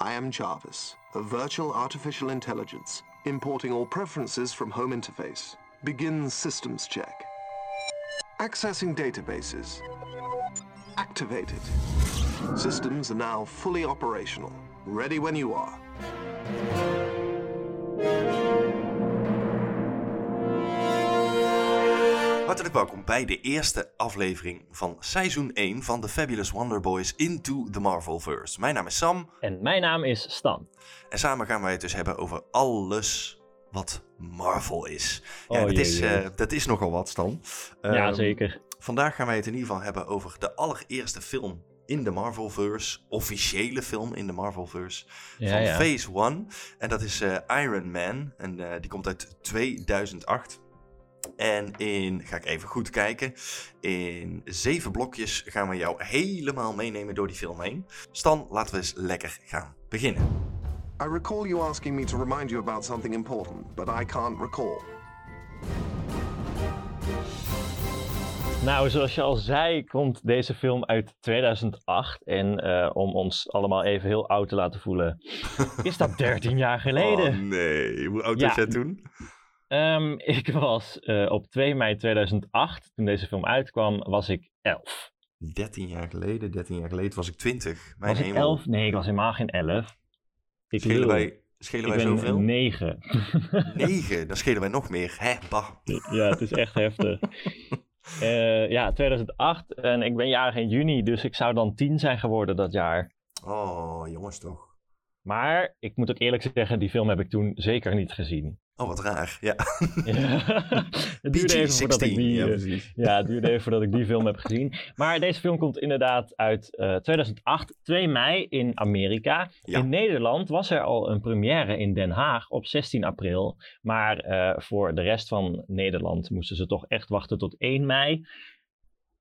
I am Jarvis, a virtual artificial intelligence, importing all preferences from home interface. Begin systems check. Accessing databases. Activated. Systems are now fully operational. Ready when you are. Hartelijk welkom bij de eerste aflevering van seizoen 1 van The Fabulous Wonder Boys Into the Marvelverse. Mijn naam is Sam En mijn naam is Stan. en samen gaan wij het dus hebben over alles wat Marvel is. Ja, Oh, dat, jee, is jee. eh, dat is nogal wat, Stan. ja, Ehm, zeker. Vandaag gaan wij het in ieder geval hebben over de allereerste film in de Marvelverse. Officiële film in de Marvelverse. Ja, van ja. Phase 1. En dat is eh, Iron Man. En eh, die komt uit 2008. En in, ga ik even goed kijken, in zeven blokjes gaan we jou helemaal meenemen door die film heen. Stan, laten we eens lekker gaan beginnen. I recall you asking me to remind you about something important, but I can't recall. Nou, zoals je al zei, komt deze film uit 2008. En eh, om ons allemaal even heel oud te laten voelen, is dat 13 jaar geleden. Oh nee, hoe oud Ja. was jij toen? Ehm, ik was eh, op 2 mei 2008, toen deze film uitkwam, was ik 11. 13 jaar geleden, 13 jaar geleden was ik 20. Mijn Was ik hemel. 11? Nee, ik was helemaal geen 11. Ik Schelen lul. wij, schelen ik wij ben zoveel? 9. 9, dan schelen wij nog meer. Hè, bah. Ja, het is echt heftig. Eh, ja, 2008 en ik ben jarig in juni, dus ik zou dan 10 zijn geworden dat jaar. Oh, jongens toch. Maar ik moet ook eerlijk zeggen, die film heb ik toen zeker niet gezien. Oh, wat raar. Ja. Ja. het duurde even voordat ik PG-16. die, Ja, eh, precies. ja, het duurde even voordat ik die film heb gezien. Maar deze film komt inderdaad uit eh, 2008, 2 mei in Amerika. Ja. In Nederland was er al een première in Den Haag op 16 april. Maar eh, voor de rest van Nederland moesten ze toch echt wachten tot 1 mei.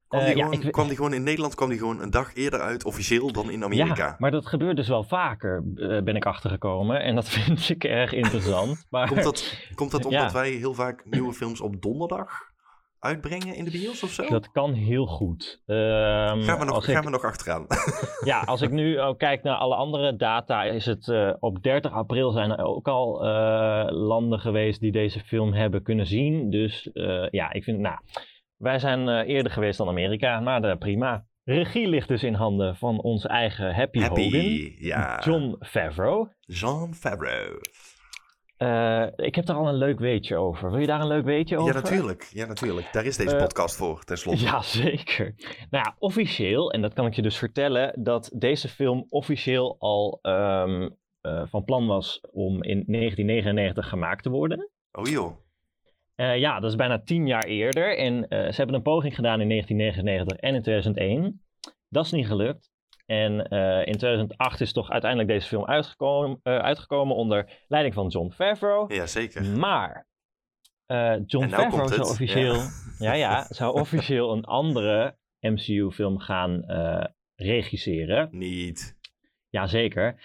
Kwam, Eh, die ja, gewoon, ik kwam die gewoon in Nederland kwam die gewoon een dag eerder uit, officieel, dan in Amerika? Ja, maar dat gebeurt dus wel vaker, eh, ben ik achtergekomen. En dat vind ik erg interessant. Maar Komt dat, komt dat omdat Ja. wij heel vaak nieuwe films op donderdag uitbrengen in de bios of zo? dat kan heel goed. Ehm, gaan, we nog, gaan ik, we nog achteraan? Ja, als ik nu ook kijk naar alle andere data, is het eh, op 30 april zijn er ook al eh, landen geweest die deze film hebben kunnen zien. Dus eh, ja, ik vind, nou, wij zijn eh, eerder geweest dan Amerika, maar prima. Regie ligt dus in handen van onze eigen Happy, Happy, Hogan, ja. John Favreau. Jean Favreau. Eh, ik heb daar al een leuk weetje over. Wil je daar een leuk weetje over? Ja, natuurlijk. Ja, natuurlijk. Daar is deze Eh, podcast voor, tenslotte. Ja, zeker. Nou ja, officieel, en dat kan ik je dus vertellen, dat deze film officieel al ehm, eh, van plan was om in 1999 gemaakt te worden. Oh joh. Eh, ja, dat is bijna tien jaar eerder. En eh, ze hebben een poging gedaan in 1999 en in 2001. Dat is niet gelukt. En eh, in 2008 is toch uiteindelijk deze film uitgekomen, uitgekomen onder leiding van John Favreau. Ja, zeker. Maar John nou Favreau zou officieel, ja. ja. Ja, zou officieel een andere MCU-film gaan regisseren. Niet. Jazeker.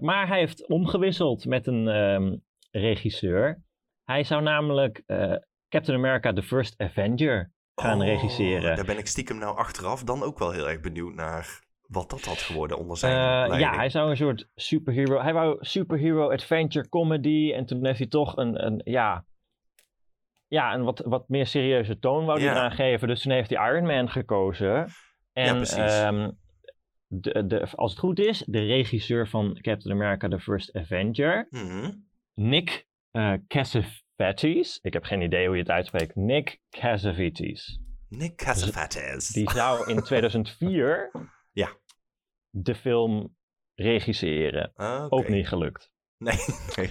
Maar hij heeft omgewisseld met een ehm, regisseur. Hij zou namelijk eh, Captain America The First Avenger gaan Oh, regisseren. Daar ben ik stiekem nou achteraf dan ook wel heel erg benieuwd naar wat dat had geworden onder zijn Eh, leiding. ja, hij zou een soort superhero. Hij wou superhero adventure comedy. En toen heeft hij toch een, een ja, ja, een wat, wat meer serieuze toon wou hij Ja. eraan geven. Dus toen heeft hij Iron Man gekozen. En precies. ehm, de, de, als het goed is, de regisseur van Captain America: The First Avenger, Mhm. Nick eh Cassavetes. Ik heb geen idee hoe je het uitspreekt. Nick Cassavetes. Nick Cassavetes. Die zou in 2004 Ja. de film regisseren. Ah. Ook niet gelukt. Nee. nee.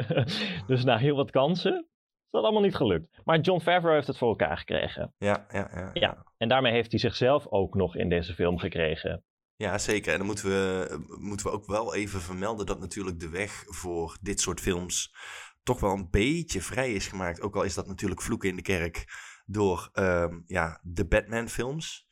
dus na heel wat kansen is dat allemaal niet gelukt. Maar John Favreau heeft het voor elkaar gekregen. Ja, ja, ja. Ja. En daarmee heeft hij zichzelf ook nog in deze film gekregen. Ja, zeker. En dan moeten we, moeten we ook wel even vermelden dat natuurlijk de weg voor dit soort films toch wel een beetje vrij is gemaakt. Ook al is dat natuurlijk vloeken in de kerk door ehm, ja, de Batman-films,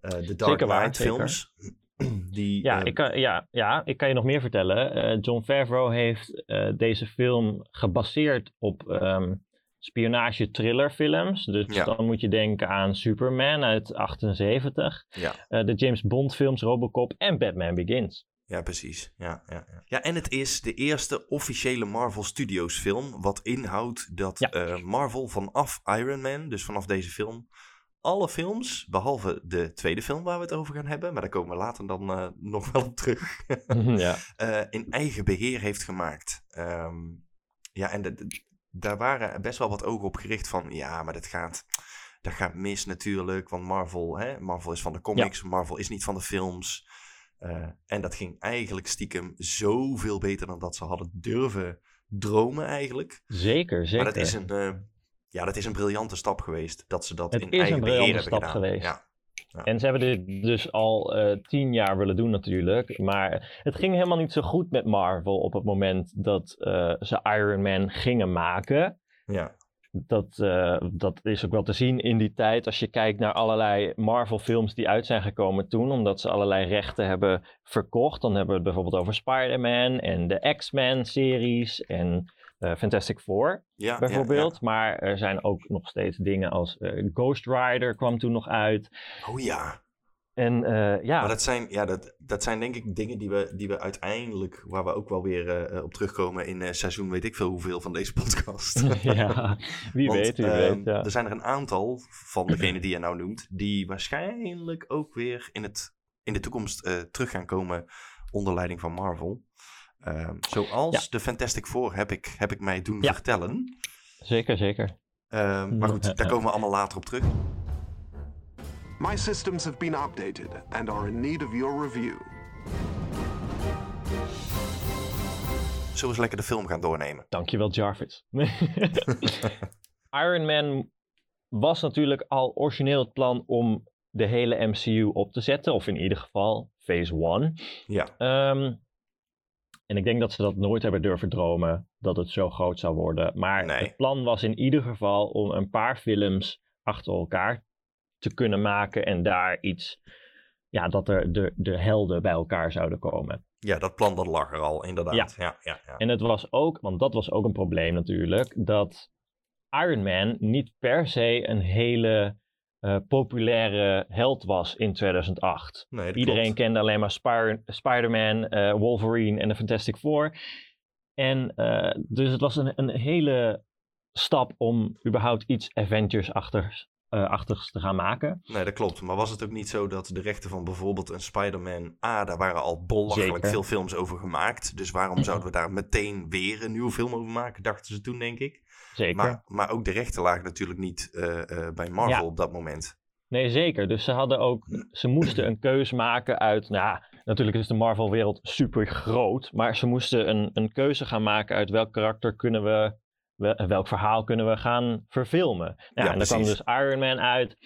eh, de Dark Knight-films. Die, Ja, eh, ik kan, ja, ja, ik kan je nog meer vertellen. Eh, John Favreau heeft eh, deze film gebaseerd op ehm spionage-thriller-films. Dus Ja. dan moet je denken aan Superman uit 78, ja. de James Bond-films Robocop en Batman Begins. Ja, precies. Ja, ja, ja. ja, en het is de eerste officiële Marvel Studios film. Wat inhoudt dat Ja. eh, Marvel vanaf Iron Man, dus vanaf deze film, alle films, behalve de tweede film waar we het over gaan hebben, maar daar komen we later dan eh, nog wel op terug, ja. eh, in eigen beheer heeft gemaakt. Ehm, ja, en de- de- daar waren best wel wat ogen op gericht van, ja, maar dat gaat, dat gaat mis natuurlijk, want Marvel, hè, Marvel is van de comics, Marvel is niet van de films. Eh, en dat ging eigenlijk stiekem zoveel beter dan dat ze hadden durven dromen eigenlijk. Zeker, zeker. Maar dat is een, eh, ja, dat is een briljante stap geweest, dat ze dat Het in is eigen een beheer briljante hebben stap gedaan. geweest. Ja. En ze hebben dit dus al eh, tien jaar willen doen natuurlijk. Maar het ging helemaal niet zo goed met Marvel op het moment dat ze Iron Man gingen maken. Ja. Dat, eh, dat is ook wel te zien in die tijd als je kijkt naar allerlei Marvel films die uit zijn gekomen toen. Omdat ze allerlei rechten hebben verkocht. Dan hebben we het bijvoorbeeld over Spider-Man en de X-Men series en eh, Fantastic Four Ja, ja, bijvoorbeeld. Maar er zijn ook nog steeds dingen als eh, Ghost Rider kwam toen nog uit. Oh ja. En eh, ja, Maar dat zijn, ja, dat, dat zijn denk ik dingen die we, die we uiteindelijk, waar we ook wel weer eh, op terugkomen in eh, seizoen weet ik veel hoeveel van deze podcast. ja, wie Want, weet, wie ehm, weet. Ja. Er zijn er een aantal van degenen die je nou noemt, die waarschijnlijk ook weer in, het, in de toekomst eh, terug gaan komen onder leiding van Marvel. Ehm, zoals de Fantastic Four heb ik, heb ik mij doen Ja. vertellen. Zeker, zeker. Ehm, maar goed, daar komen we allemaal later op terug. My systems have been updated and are in need of your review. Zullen we eens lekker de film gaan doornemen? Dankjewel, Jarvis. Iron Man was natuurlijk al origineel het plan om de hele MCU op te zetten. Of in ieder geval Phase 1. Ja, Ehm, en ik denk dat ze dat nooit hebben durven dromen dat het zo groot zou worden. Maar Nee. het plan was in ieder geval om een paar films achter elkaar te kunnen maken. En daar iets, ja, dat er de, de helden bij elkaar zouden komen. ja dat plan dat lag er al, inderdaad. Ja, ja, ja. En het was ook, want dat was ook een probleem natuurlijk, dat Iron Man niet per se een hele eh, populaire held was in 2008. Nee, dat Iedereen klopt. kende alleen maar Spir- Spider-Man, eh, Wolverine en de Fantastic Four. En eh, dus het was een, een hele stap om überhaupt iets Avengers-achtigs eh, achtigs te gaan maken. Nee, dat klopt. Maar was het ook niet zo dat de rechten van bijvoorbeeld een Spider-Man... Ah, daar waren al belachelijk Zeker. veel films over gemaakt. Dus waarom zouden we daar meteen weer een nieuwe film over maken? Dachten ze toen, denk ik. Zeker. Maar, maar ook de rechten lagen natuurlijk niet eh, eh, bij Marvel Ja. op dat moment. Nee, zeker. Dus ze hadden ook, ze moesten een keus maken uit, nou ja, natuurlijk is de Marvel-wereld super groot, maar ze moesten een, een keuze gaan maken uit welk karakter kunnen we, welk verhaal kunnen we gaan verfilmen. Nou, Ja, en daar kwam dus Iron Man uit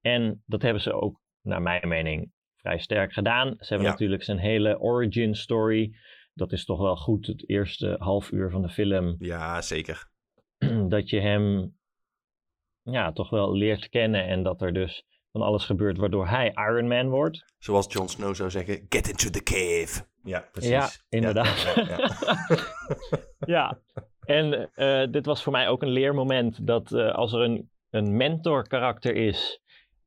en dat hebben ze ook, naar mijn mening, vrij sterk gedaan. Ze hebben Ja. natuurlijk zijn hele origin story. Dat is toch wel goed, het eerste half uur van de film Ja, zeker. dat je hem ja, toch wel leert kennen en dat er dus van alles gebeurt waardoor hij Iron Man wordt. Zoals Jon Snow zou zeggen, get into the cave. Ja, precies. Ja, inderdaad. Ja. Ja, en eh, dit was voor mij ook een leermoment dat eh, als er een, een mentor karakter is,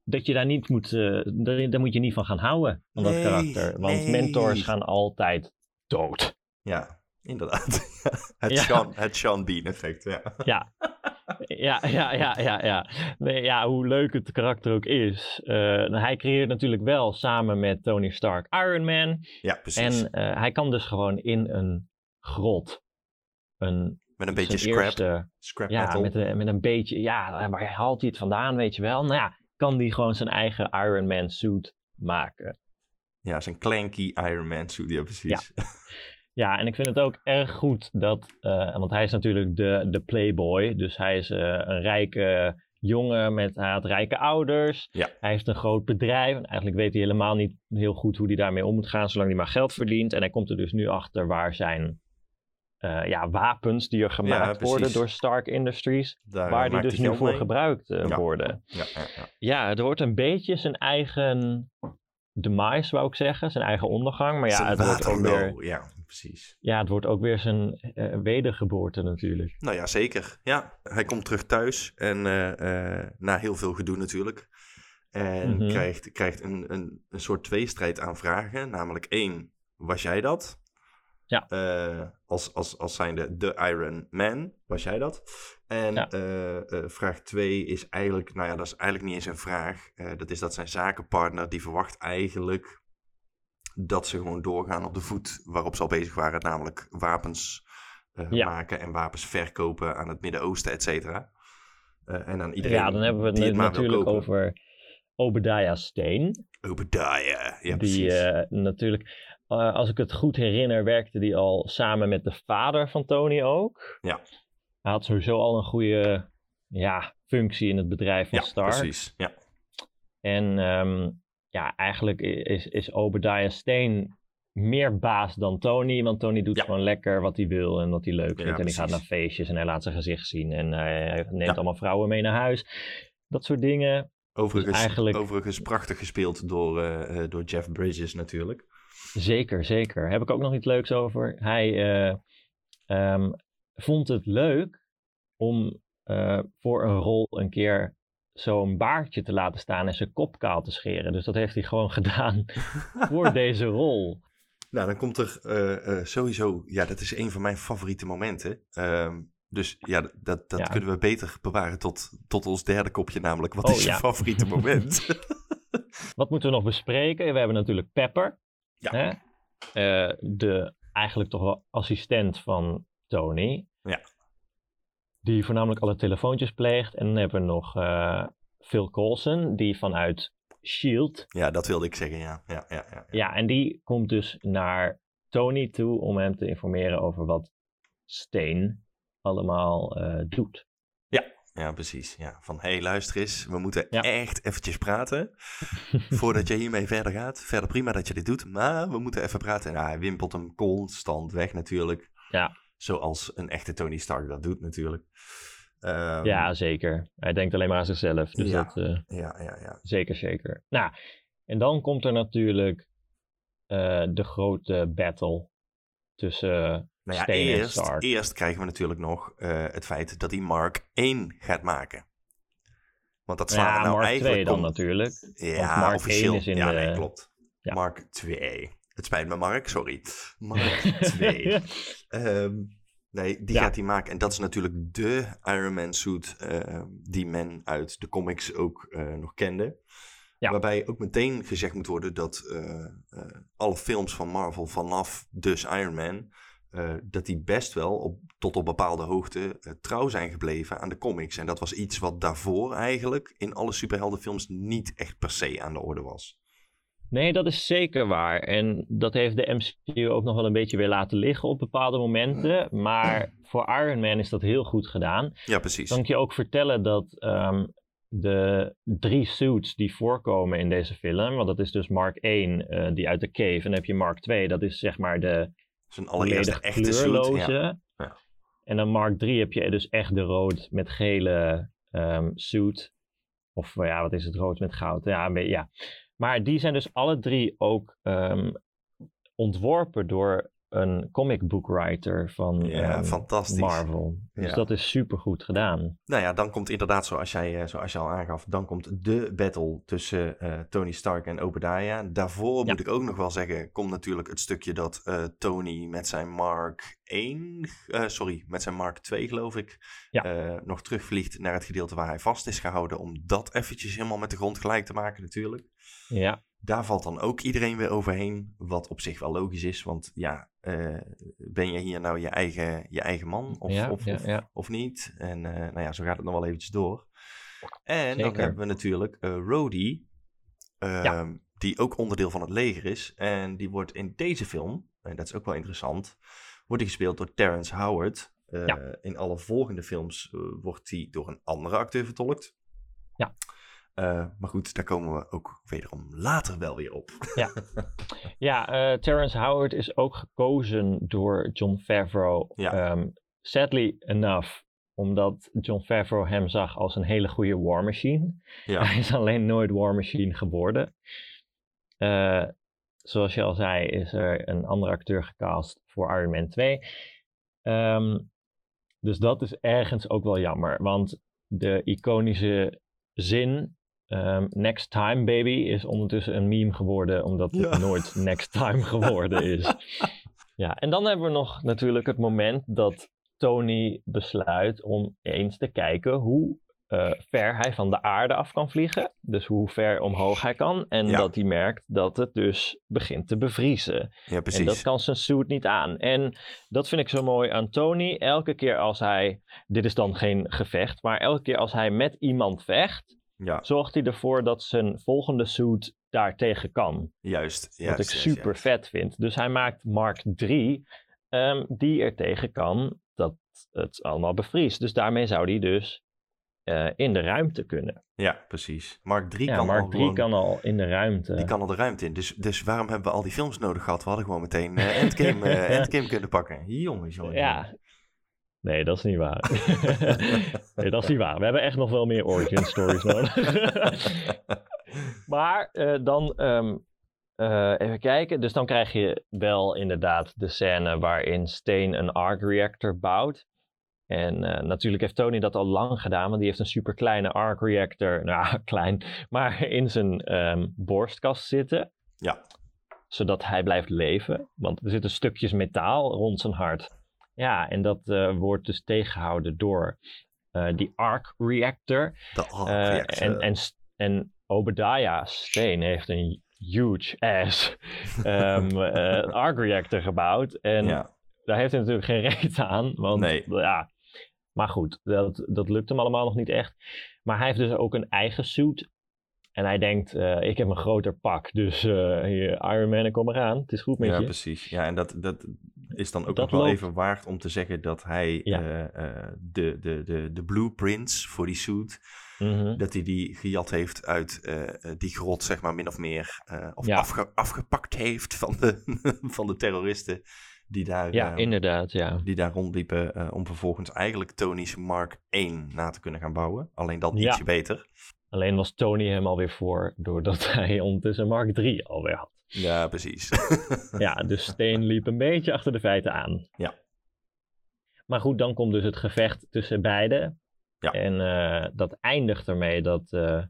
dat je daar niet moet, eh, daar, daar moet je niet van gaan houden, van dat karakter. Want nee. mentors gaan altijd dood. Ja, inderdaad. het, Ja. Sean, het Sean Bean effect, ja. Ja. Ja, ja, ja, ja, ja. Nee, ja, hoe leuk het karakter ook is. eh, hij creëert natuurlijk wel samen met Tony Stark Iron Man. Ja, precies. En hij kan dus gewoon in een grot. Een, Met een beetje scrap, eerste- scrap ja, metal. met, een- met een beetje, ja, waar haalt hij het vandaan, weet je wel? Nou ja, kan hij gewoon zijn eigen Iron Man suit maken. Ja, zijn clanky Iron Man suit, ja precies. Ja, en ik vind het ook erg goed dat, eh, want hij is natuurlijk de, de playboy, dus hij is eh, een rijke jongen met, hij had rijke ouders. Ja. Hij heeft een groot bedrijf en eigenlijk weet hij helemaal niet heel goed hoe hij daarmee om moet gaan, zolang hij maar geld verdient. En hij komt er dus nu achter waar zijn eh, ja, wapens die er gemaakt worden door Stark Industries, Daar waar die dus nu voor mee. gebruikt eh, Ja. worden. Ja, ja, ja. Ja, het wordt een beetje zijn eigen demise, wou ik zeggen, zijn eigen ondergang. Maar ja, Zijn het wordt ook weer... Ja, precies. Ja, het wordt ook weer zijn eh, wedergeboorte natuurlijk. Nou ja, zeker. Ja, hij komt terug thuis en na heel veel gedoe natuurlijk. En Mhm. krijgt, krijgt een, een, een soort tweestrijd aan vragen. Namelijk één, was jij dat. Ja. Uh, als, als, als zijnde de Iron Man was jij dat. En Ja. eh, eh, vraag 2 is eigenlijk, nou ja, dat is eigenlijk niet eens een vraag. Eh, dat is dat zijn zakenpartner, die verwacht eigenlijk dat ze gewoon doorgaan op de voet waarop ze al bezig waren. Namelijk wapens eh, Ja. maken en wapens verkopen aan het Midden-Oosten, et cetera. Eh, en aan iedereen Ja, dan hebben we het het natuurlijk over Obadiah Steen. Obadiah, ja die precies. eh, natuurlijk, eh, als ik het goed herinner, werkte die al samen met de vader van Tony ook. Ja. Hij had sowieso al een goede ja, functie in het bedrijf van ja, Stark. precies. Ja. En ehm, ja, eigenlijk is, is Obadiah Steen meer baas dan Tony. Want Tony doet Ja. gewoon lekker wat hij wil en wat hij leuk Ja, vindt. en hij gaat naar feestjes en hij laat zijn gezicht zien. En hij neemt allemaal vrouwen mee naar huis. Dat soort dingen. Overigens, Dus eigenlijk- overigens prachtig gespeeld door, eh, eh, door Jeff Bridges natuurlijk. Zeker, zeker. Heb ik ook nog iets leuks over. Hij eh, ehm, vond het leuk om eh, voor een rol een keer zo'n baardje te laten staan en zijn kop kaal te scheren. Dus dat heeft hij gewoon gedaan voor deze rol. Nou, dan komt er eh, sowieso... Ja, dat is een van mijn favoriete momenten. Ehm, dus ja, dat, dat Ja. kunnen we beter bewaren tot, tot ons derde kopje. Namelijk, wat Oh, is je ja. favoriete moment? Wat moeten we nog bespreken? We hebben natuurlijk Pepper. Ja. Hè? Eh, de eigenlijk toch wel assistent van Tony. Ja. Die voornamelijk alle telefoontjes pleegt. En dan hebben we nog eh, Phil Coulson, die vanuit S.H.I.E.L.D. ja, dat wilde ik zeggen, ja. Ja, ja, ja, ja. Ja, en die komt dus naar Tony toe om hem te informeren over wat Steen allemaal eh, doet. Ja, precies. Ja. Van, hé, hey, luister eens, we moeten Ja. echt eventjes praten. voordat je hiermee verder gaat. Verder prima dat je dit doet, maar we moeten even praten. En hij wimpelt hem constant weg natuurlijk. Ja. Zoals een echte Tony Stark dat doet natuurlijk. Ehm, ja, zeker. Hij denkt alleen maar aan zichzelf. Dus Ja. dat, eh, ja, ja, ja. Zeker, zeker. Nou, en dan komt er natuurlijk eh, de grote battle tussen Nou ja, eerst, eerst krijgen we natuurlijk nog eh, het feit dat hij Mark 1 gaat maken. Want dat slaan ja, nou Mark eigenlijk... 2 dan kom- natuurlijk. Ja, Mark officieel. 1 is in ja, de- nee, klopt. Ja. Mark 2. Het spijt me, Mark, sorry. Mark 2. Ehm, nee, die gaat hij maken. En dat is natuurlijk de Iron Man suit ehm, die men uit de comics ook eh, nog kende. Ja. Waarbij ook meteen gezegd moet worden dat eh, alle films van Marvel vanaf dus Iron Man... eh, dat die best wel op, tot op bepaalde hoogte eh, trouw zijn gebleven aan de comics. En dat was iets wat daarvoor eigenlijk in alle superheldenfilms niet echt per se aan de orde was. Nee, dat is zeker waar. En dat heeft de MCU ook nog wel een beetje weer laten liggen op bepaalde momenten. Maar voor Iron Man is dat heel goed gedaan. Ja, precies. Kan ik je ook vertellen dat ehm, de drie suits die voorkomen in deze film, want dat is dus Mark 1 eh, die uit de cave, en dan heb je Mark 2, dat is zeg maar de Zijn allereerste echte suit. kleurloze. Ja. Ja. En dan Mark 3 heb je dus echt de rood met gele ehm, suit. Of ja, wat is het, rood met goud. Ja, beetje, ja. Maar die zijn dus alle drie ook ehm, ontworpen door een comic book writer van Ja, ehm, fantastisch. Marvel. Dus Ja. dat is super goed gedaan. Nou ja, dan komt inderdaad, zoals jij, eh, zoals je al aangaf, dan komt de battle tussen eh, Tony Stark en Obadiah. Daarvoor Ja. moet ik ook nog wel zeggen, komt natuurlijk het stukje dat eh, Tony met zijn Mark 1, eh, sorry, met zijn Mark 2 geloof ik, Ja. nog terugvliegt naar het gedeelte waar hij vast is gehouden. Om dat eventjes helemaal met de grond gelijk te maken natuurlijk. Ja, Daar valt dan ook iedereen weer overheen, wat op zich wel logisch is. Want ja, eh, ben je hier nou je eigen, je eigen man of, Ja, of, ja, of, ja. of niet? En eh, nou ja, zo gaat het nog wel eventjes door. En dan hebben we natuurlijk Rhodey, Ja. die ook onderdeel van het leger is. En die wordt in deze film, en dat is ook wel interessant, wordt die gespeeld door Terrence Howard. Ja. In alle volgende films wordt hij door een andere acteur vertolkt. Ja. Eh, maar goed, daar komen we ook wederom later wel weer op. ja eh, Terrence Howard is ook gekozen door John Favreau. Ja. ehm, sadly enough, omdat John Favreau hem zag als een hele goede War Machine. Ja, Hij is alleen nooit War Machine geworden. Eh, zoals je al zei, is er een andere acteur gecast voor Iron Man 2. Ehm, dus dat is ergens ook wel jammer. Want de iconische zin ehm, Next Time Baby is ondertussen een meme geworden, omdat het Ja. nooit Next Time geworden is. ja, en dan hebben we nog natuurlijk het moment dat Tony besluit om eens te kijken hoe eh, ver hij van de aarde af kan vliegen. Dus hoe ver omhoog hij kan. En Ja. dat hij merkt dat het dus begint te bevriezen. Ja, precies. En dat kan zijn suit niet aan. En dat vind ik zo mooi aan Tony. Elke keer als hij, dit is dan geen gevecht, maar elke keer als hij met iemand vecht, Ja, zorgt hij ervoor dat zijn volgende suit daartegen kan. juist. Wat ik super juist. vet vind. Dus hij maakt Mark 3 ehm, die er tegen kan dat het allemaal bevriest. Dus daarmee zou hij dus eh, in de ruimte kunnen. Ja, precies. Mark 3 Ja, kan Mark al 3 gewoon... kan al in de ruimte. Die kan al de ruimte in. Dus, dus waarom hebben we al die films nodig gehad? We hadden gewoon meteen eh, Endgame, eh, Endgame kunnen pakken. Jongens, jongens. Ja. Nee, dat is niet waar. nee, dat is niet waar. We hebben echt nog wel meer origin stories nodig. maar eh, dan ehm, eh, even kijken. Dus dan krijg je wel inderdaad de scène waarin Steen een arc reactor bouwt. En eh, natuurlijk heeft Tony dat al lang gedaan, want die heeft een super kleine arc reactor, nou klein, maar in zijn ehm, borstkast zitten. Ja. Zodat hij blijft leven, want er zitten stukjes metaal rond zijn hart. Ja, en dat eh, wordt dus tegengehouden door eh, die arc reactor. De arc Eh, reactor. en, en, en Obadiah Steen heeft een huge ass ehm, eh, arc reactor gebouwd. En ja. daar heeft hij natuurlijk geen reet aan. Want Nee. ja, maar goed, dat, dat lukt hem allemaal nog niet echt. Maar hij heeft dus ook een eigen suit. En hij denkt, ik heb een groter pak. Dus hier, Iron Man, kom eraan. Het is goed met ja, je. precies. Ja, en dat, dat is dan ook Dat nog wel loopt- even waard om te zeggen dat hij Ja. eh, eh, de, de, de, de blueprints voor die suit, Mhm. dat hij die gejat heeft uit eh, die grot, zeg maar, min of meer. of Ja. afge- afgepakt heeft van de, van de terroristen die daar, Ja, inderdaad, ja. die daar rondliepen. om vervolgens eigenlijk Tony's Mark 1 na te kunnen gaan bouwen. Alleen Ja. ietsje beter. Alleen was Tony hem alweer voor, doordat hij ondertussen Mark 3 alweer had. Ja, precies. Ja, dus Steen liep een beetje achter de feiten aan. Ja. Maar goed, dan komt dus het gevecht tussen beiden. Ja. En eh, dat eindigt ermee dat... eh,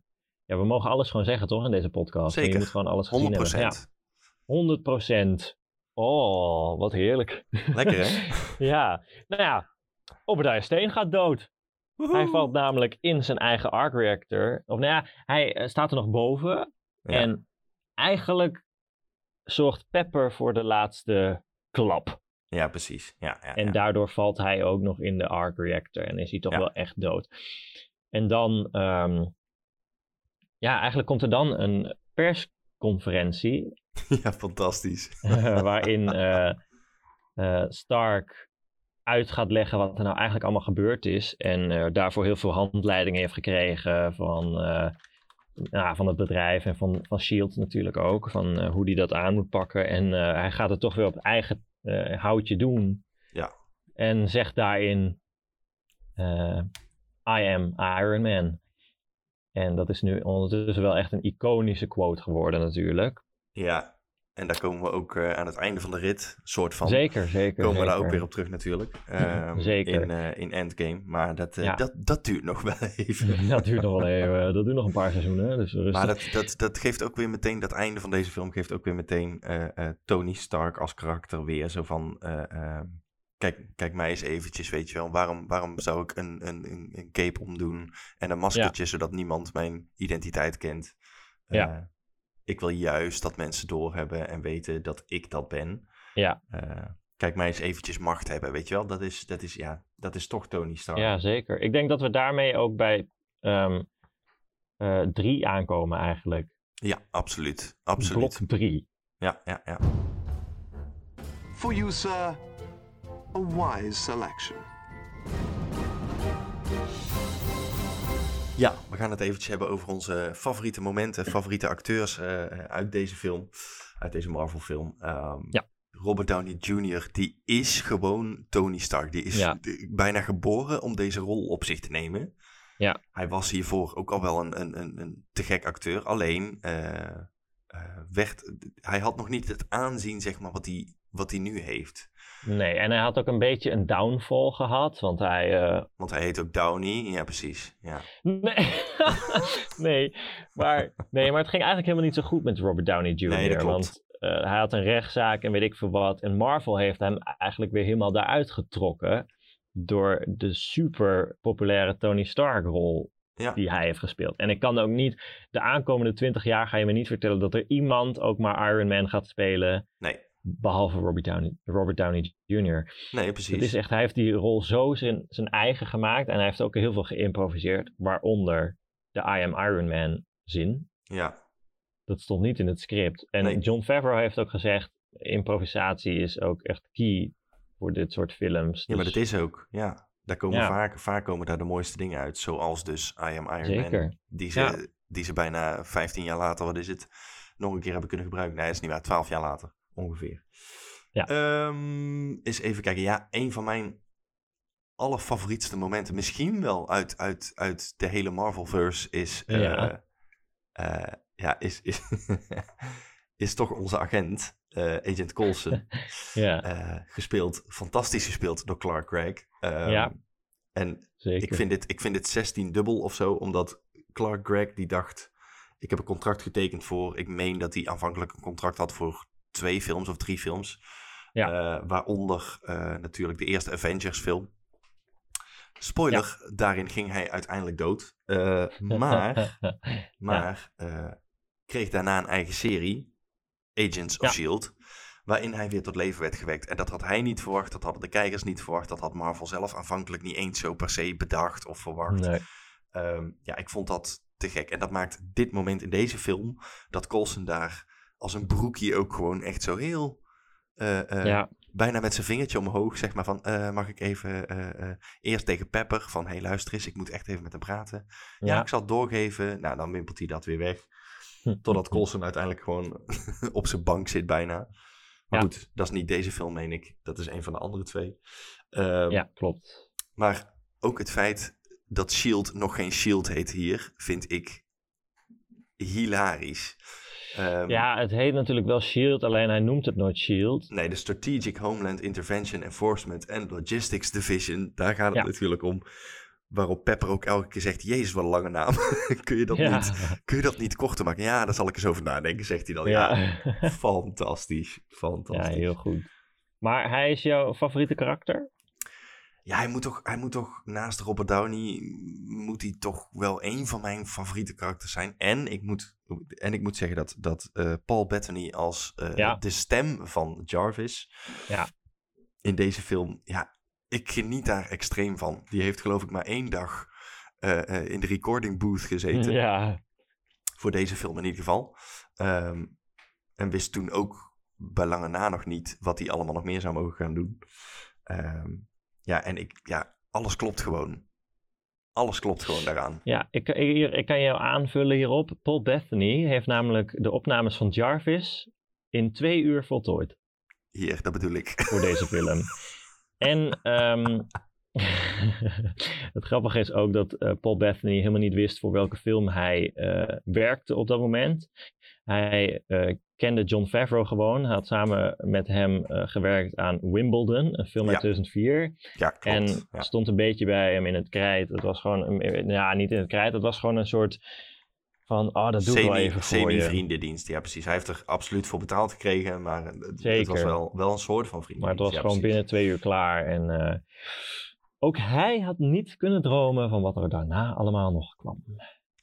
ja, we mogen alles gewoon zeggen, toch, in deze podcast? Zeker. Je moet gewoon alles gezien 100%. hebben. Ja, 100% Oh, wat heerlijk. Lekker hè? ja, nou ja, Obadiah Steen gaat dood. Hij valt namelijk in zijn eigen arc reactor. Of nou ja, hij eh, staat er nog boven. Ja. En eigenlijk zorgt Pepper voor de laatste klap. Ja, precies. Ja, ja, En ja. daardoor valt hij ook nog in de arc reactor. En is hij toch Ja. wel echt dood. En dan, ehm, ja, eigenlijk komt er dan een persconferentie. ja, fantastisch. waarin eh, eh, Stark uit gaat leggen wat er nou eigenlijk allemaal gebeurd is. En eh, daarvoor heel veel handleidingen heeft gekregen van, eh, ja, van het bedrijf en van, van Shield natuurlijk ook. Van eh, hoe hij dat aan moet pakken. En eh, hij gaat het toch weer op eigen eh, houtje doen. Ja. En zegt daarin: I am Iron Man. En dat is nu ondertussen wel echt een iconische quote geworden natuurlijk. Ja, en daar komen we ook eh, aan het einde van de rit, soort van. Zeker, zeker. Komen we daar ook weer op terug natuurlijk. Ehm, Zeker. In, eh, in Endgame. Maar dat, eh, Ja. dat, dat duurt nog wel even. dat duurt nog wel even. Dat duurt nog een paar seizoenen. Dus rustig. Maar dat, dat, dat geeft ook weer meteen, dat einde van deze film geeft ook weer meteen Tony Stark als karakter weer zo van... eh, ehm, kijk, kijk mij eens eventjes, weet je wel. Waarom, waarom zou ik een, een, een, een cape omdoen en een maskertje, zodat niemand mijn identiteit kent? Ja. Ik wil juist dat mensen doorhebben en weten dat ik dat ben. Ja. Eh, kijk mij eens eventjes macht hebben, weet je wel. Dat is, dat is, ja, dat is toch Tony Stark. Ja, zeker. Ik denk dat we daarmee ook bij ehm, eh, drie aankomen eigenlijk. Ja, absoluut. Absoluut. Blok drie. Ja, ja, ja. For you, sir, a wise selection. Ja, we gaan het eventjes hebben over onze favoriete momenten, favoriete acteurs eh, uit deze film, uit deze Marvel film. Ehm, Ja. Robert Downey Jr., die is gewoon Tony Stark. Die is Ja. bijna geboren om deze rol op zich te nemen. Ja. Hij was hiervoor ook al wel een, een, een, een te gek acteur. Alleen, eh, eh, werd, hij had nog niet het aanzien, zeg maar, wat hij, wat hij nu heeft. Nee, en hij had ook een beetje een downfall gehad, want hij... eh, Want hij heet ook Downey. Ja, precies. Ja. Nee. nee, maar, nee, maar het ging eigenlijk helemaal niet zo goed met Robert Downey Jr. Nee, dat klopt. Want eh, hij had een rechtszaak en weet ik veel wat. En Marvel heeft hem eigenlijk weer helemaal daaruit getrokken. Door de super populaire Tony Stark rol Ja. die hij heeft gespeeld. En ik kan ook niet, de aankomende twintig jaar ga je me niet vertellen dat er iemand ook maar Iron Man gaat spelen. Nee. Behalve Robert Downey, Robert Downey Jr. Nee, precies. Het is echt, hij heeft die rol zo zijn, zijn eigen gemaakt. En hij heeft ook heel veel geïmproviseerd. Waaronder de I am Iron Man zin. Ja. Dat stond niet in het script. En Nee. John Favreau heeft ook gezegd, improvisatie is ook echt key voor dit soort films. ja, maar Dus dat is ook. Ja. Daar komen Ja. vaak, vaak komen daar de mooiste dingen uit. Zoals dus I Am Iron Man. Zeker. Die ze, Ja. die ze bijna 15 jaar later, wat is het, nog een keer hebben kunnen gebruiken. Nee, dat is niet waar. 12 jaar later, ongeveer. Ja. Ehm, eens even kijken. Ja, een van mijn allerfavorietste momenten, misschien wel uit, uit, uit de hele Marvelverse, is... eh, Ja. eh, ja, is, is, is toch onze agent, eh, Agent Coulson. ja, gespeeld, fantastisch gespeeld door Clark Gregg. Ehm, Ja. En zeker. ik vind, dit, ik vind dit 16 dubbel of zo, omdat Clark Gregg die dacht, ik heb een contract getekend voor, ik meen dat hij aanvankelijk een contract had voor twee films of drie films. Ja. Eh, waaronder eh, natuurlijk de eerste Avengers film. Spoiler, daarin ging hij uiteindelijk dood. Eh, maar maar kreeg daarna een eigen serie, Agents of. S.H.I.E.L.D., waarin hij weer tot leven werd gewekt. En dat had hij niet verwacht, dat hadden de kijkers niet verwacht, dat had Marvel zelf aanvankelijk niet eens zo per se bedacht of verwacht. nee. Ehm, ja, ik vond dat te gek. En dat maakt dit moment in deze film, dat Coulson daar als een broekje ook gewoon echt zo heel... eh, eh, ja, bijna met zijn vingertje omhoog, zeg maar van, eh, mag ik even eerst tegen Pepper van, hé hey, luister eens, ik moet echt even met hem praten. Ja, ja. ik zal het doorgeven. Nou, dan wimpelt hij dat weer weg. Totdat Coulson uiteindelijk gewoon op zijn bank zit bijna. Maar Ja. goed, dat is niet deze film, meen ik. Dat is een van de andere twee. Ehm, ja, klopt. Maar ook het feit dat S.H.I.E.L.D. nog geen S.H.I.E.L.D. heet hier, vind ik hilarisch. Ehm, Ja, het heet natuurlijk wel SHIELD, alleen hij noemt het nooit SHIELD. Nee, de Strategic Homeland Intervention Enforcement and Logistics Division, daar gaat het Ja. natuurlijk om. Waarop Pepper ook elke keer zegt, jezus, wat een lange naam. kun, je dat Ja, niet, kun je dat niet korter maken? Ja, daar zal ik eens over nadenken, zegt hij dan. Ja, ja. fantastisch. Fantastisch. Ja, heel goed. Maar hij is jouw favoriete karakter? Hij, moet toch, hij moet toch naast Robert Downey, moet hij toch wel een van mijn favoriete karakters zijn. En ik moet, en ik moet zeggen dat, dat eh, Paul Bettany als eh, Ja. de stem van Jarvis Ja. in deze film, ja, ik geniet daar extreem van. Die heeft geloof ik maar één dag eh, in de recording booth gezeten. Ja, Voor deze film in ieder geval. Ehm, en wist toen ook bij lange na nog niet wat hij allemaal nog meer zou mogen gaan doen. Ehm, ja, en ik, ja, alles klopt gewoon. Alles klopt gewoon daaraan. ja ik, ik, ik kan jou aanvullen hierop. Paul Bethany heeft namelijk de opnames van Jarvis in twee uur voltooid Hier, dat bedoel ik. voor deze film. En ehm, het grappige is ook dat eh, Paul Bethany helemaal niet wist voor welke film hij eh, werkte op dat moment. Hij eh, kende John Favreau gewoon. Hij had samen met hem eh, gewerkt aan Wimbledon, een film uit Ja. 2004. Ja, klopt. En ja. stond een beetje bij hem in het krijt. Het was gewoon, een- ja, niet in het krijt. Het was gewoon een soort van, oh, dat doe ik wel even voor je. Semi-vriendendienst, ja precies. Hij heeft er absoluut voor betaald gekregen, maar het, was wel, wel een soort van Maar vriendendienst. het was ja, gewoon precies. binnen twee uur klaar. En eh, ook hij had niet kunnen dromen van wat er daarna allemaal nog kwam.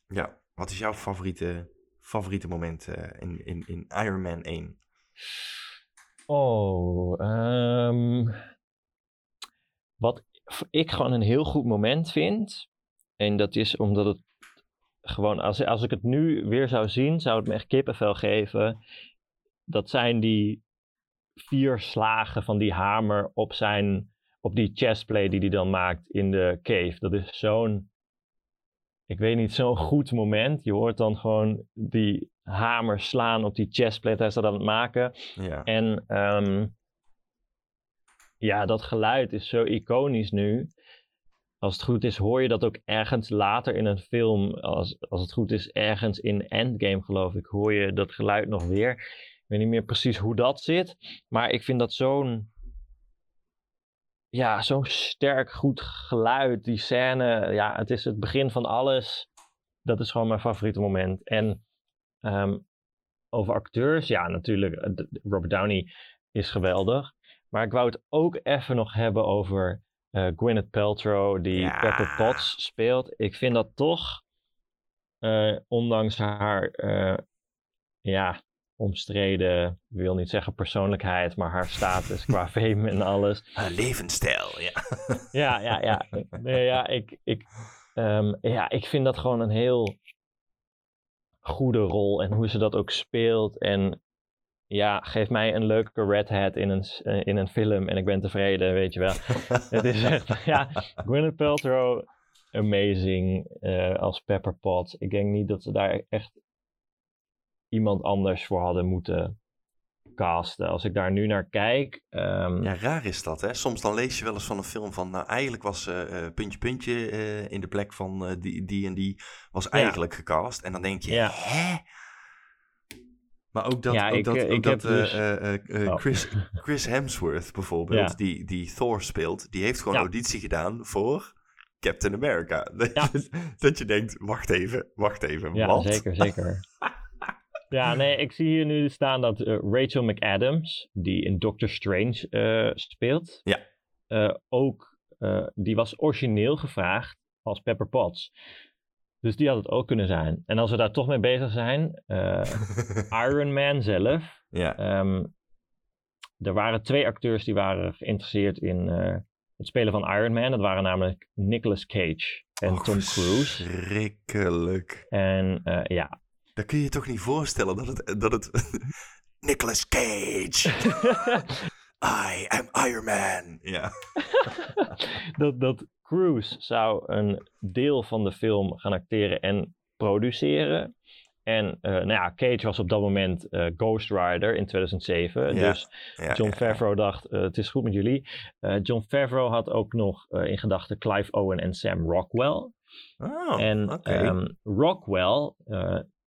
Ja, wat is jouw favoriete, favoriete moment eh, in, in, in Iron Man 1? Oh, ehm, wat ik gewoon een heel goed moment vind. En dat is omdat het gewoon, als, als ik het nu weer zou zien, zou het me echt kippenvel geven. Dat zijn die vier slagen van die hamer op zijn, op die chestplate die hij dan maakt in de cave. Dat is zo'n, ik weet niet, zo'n goed moment. Je hoort dan gewoon die hamer slaan op die chestplate. Hij is dat aan het maken. Ja, En ehm, ja, dat geluid is zo iconisch nu. Als het goed is, hoor je dat ook ergens later in een film. Als, als het goed is, ergens in Endgame, geloof ik, hoor je dat geluid nog weer. Ik weet niet meer precies hoe dat zit. Maar ik vind dat zo'n ja, zo'n sterk, goed geluid. Die scène, ja, het is het begin van alles. Dat is gewoon mijn favoriete moment. En ehm, over acteurs, ja, natuurlijk, eh, Robert Downey is geweldig. Maar ik wou het ook even nog hebben over uh, Gwyneth Paltrow, die Pepper Potts speelt. Ik vind dat toch, uh, ondanks haar, ja, omstreden, ik wil niet zeggen persoonlijkheid, maar haar status qua fame en alles. Haar levensstijl, ja. ja, ja, ja. Nee, ja, ik, ik, um, ja, ik vind dat gewoon een heel goede rol en hoe ze dat ook speelt. En ja, geef mij een leuke red hat in een, in een film en ik ben tevreden, weet je wel. het is echt, ja, Gwyneth Paltrow, amazing uh, als Pepper Potts. Ik denk niet dat ze daar echt iemand anders voor hadden moeten casten. Als ik daar nu naar kijk. Um... Ja, raar is dat, hè? Soms dan lees je wel eens van een film van. Nou, eigenlijk was uh, puntje, puntje uh, in de plek van uh, die, die en die. Was eigenlijk ja. gecast. En dan denk je, ja. hè? Maar ook dat, ja, ook ik, dat, ook dat dus... oh. Chris, Chris Hemsworth bijvoorbeeld, die, die Thor speelt, die heeft gewoon auditie gedaan voor Captain America. Dat, je, dat je denkt, wacht even, wacht even, ja, wat? zeker, zeker. Ja, nee, ik zie hier nu staan dat uh, Rachel McAdams, die in Doctor Strange uh, speelt, ja. Uh, ook, die was origineel gevraagd als Pepper Potts. Dus die had het ook kunnen zijn. En als we daar toch mee bezig zijn, Iron Man zelf. Ja. Um, er waren twee acteurs die waren geïnteresseerd in het spelen van Iron Man. Dat waren namelijk Nicolas Cage en oh, Tom Cruise. Schrikkelijk. En ja, dan kun je je toch niet voorstellen dat het... Dat het Nicolas Cage. I am Iron Man. Ja. dat, dat Cruise zou een deel van de film gaan acteren en produceren. En uh, nou ja, Cage was op dat moment uh, Ghost Rider in 2007. dus John Favreau dacht, uh, het is goed met jullie. John Favreau had ook nog in gedachten Clive Owen en Sam Rockwell. Oh, en okay. um, ehm, Rockwell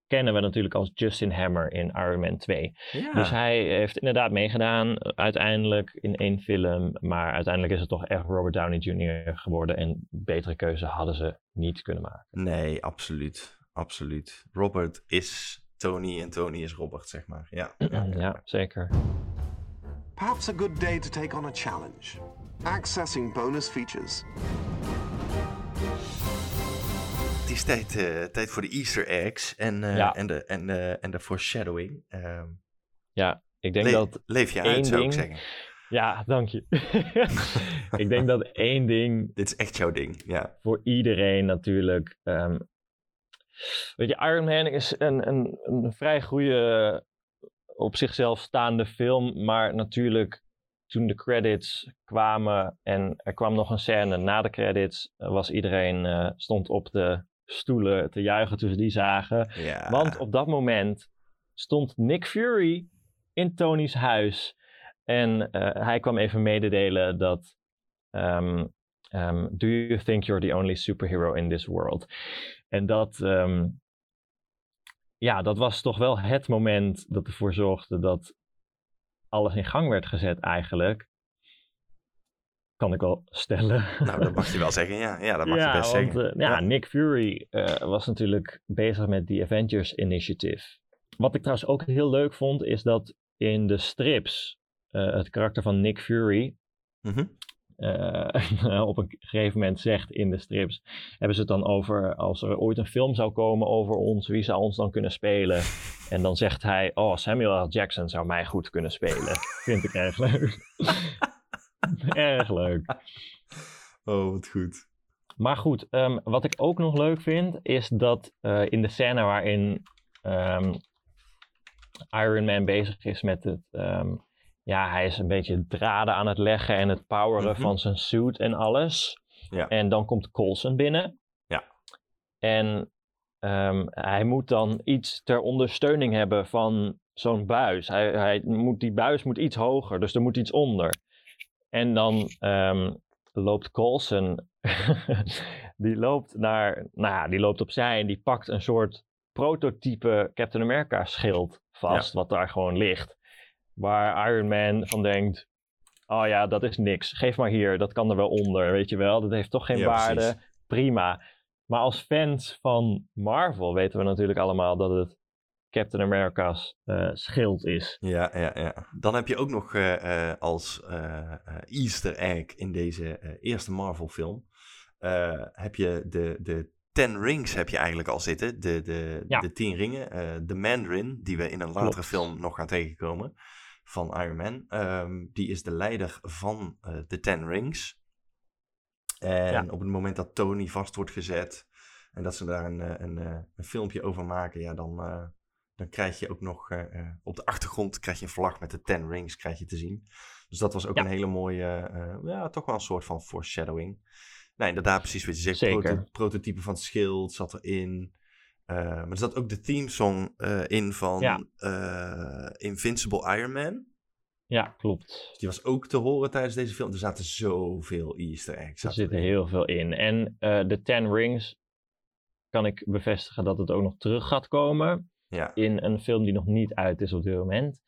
kennen we natuurlijk als Justin Hammer in Iron Man 2. Dus hij heeft inderdaad meegedaan uiteindelijk in één film. Maar uiteindelijk is het toch echt Robert Downey Jr. geworden. En betere keuze hadden ze niet kunnen maken. Nee, absoluut. Absoluut. Robert is Tony en Tony is Robert, zeg maar. Ja, ja zeker. Perhaps a good day to take on a challenge. Accessing bonus features is tijd, uh, tijd voor de Easter eggs en, uh, ja. en, de, en, uh, en de foreshadowing. Uh, ja, ik denk Le dat. Leef je uit, zou ding... ik zeggen. Ja, dank je. ik denk dat één ding. Dit is echt jouw ding, ja. Voor iedereen natuurlijk. Um, weet je, Iron Man is een, een, een vrij goede, op zichzelf staande film. Maar natuurlijk, toen de credits kwamen en er kwam nog een scène na de credits, was iedereen uh, stond op de stoelen te juichen toen ze die zagen. Want op dat moment stond Nick Fury in Tony's huis. En uh, hij kwam even mededelen dat. Um, um, Do you think you're the only superhero in this world? En dat. Um, ja, dat was toch wel het moment dat ervoor zorgde dat alles in gang werd gezet eigenlijk kan ik wel stellen. Nou, dat mag je wel zeggen, ja. Ja, dat mag je best want, zeggen. Uh, ja, Nick Fury uh, was natuurlijk bezig met die Avengers Initiative. Wat ik trouwens ook heel leuk vond, is dat in de strips uh, het karakter van Nick Fury mm -hmm. op een gegeven moment zegt in de strips, hebben ze het dan over als er ooit een film zou komen over ons, wie zou ons dan kunnen spelen? En dan zegt hij, oh, Samuel L. Jackson zou mij goed kunnen spelen. Vind ik erg leuk. Erg leuk. Oh, wat goed. Maar goed, um, wat ik ook nog leuk vind, is dat uh, in de scène waarin um, Iron Man bezig is met het. Um, ja, hij is een beetje draden aan het leggen en het poweren mm -hmm. van zijn suit en alles. Ja. En dan komt Coulson binnen. Ja. En hij moet dan iets ter ondersteuning hebben van zo'n buis. Hij, hij moet, die buis moet iets hoger, dus er moet iets onder. En dan um, loopt Coulson, die loopt naar, nou ja, die loopt opzij en die pakt een soort prototype Captain America schild vast, ja. wat daar gewoon ligt. Waar Iron Man van denkt, oh ja, dat is niks. Geef maar hier, dat kan er wel onder, weet je wel. Dat heeft toch geen Ja, waarde. precies. Prima. Maar als fans van Marvel weten we natuurlijk allemaal dat het Captain America's eh, schild is. Ja, ja, ja. Dan heb je ook nog eh, eh, als Easter egg in deze eerste Marvel film... heb je de, de Ten Rings heb je eigenlijk al zitten. De, de, Ja. de tien ringen. de Mandarin, die we in een latere Klopt. film nog gaan tegenkomen. Van Iron Man. Ehm, die is de leider van de Ten Rings. En Ja. op het moment dat Tony vast wordt gezet... en dat ze daar een, een, eh, een filmpje over maken... ja, dan... dan krijg je ook nog eh, eh, op de achtergrond krijg je een vlag met de Ten Rings krijg je te zien. Dus dat was ook Ja. een hele mooie, eh, ja, toch wel een soort van foreshadowing. Nou, inderdaad, precies wat je zegt. Zeker. Proto- prototype van het schild zat erin. Eh, maar er zat ook de themesong eh in van Ja. Invincible Iron Man. Ja, klopt. Dus die was ook te horen tijdens deze film. Er zaten zoveel easter eggs. Er zitten heel veel in. En de Ten Rings kan ik bevestigen dat het ook nog terug gaat komen. Ja, in een film die nog niet uit is op dit moment.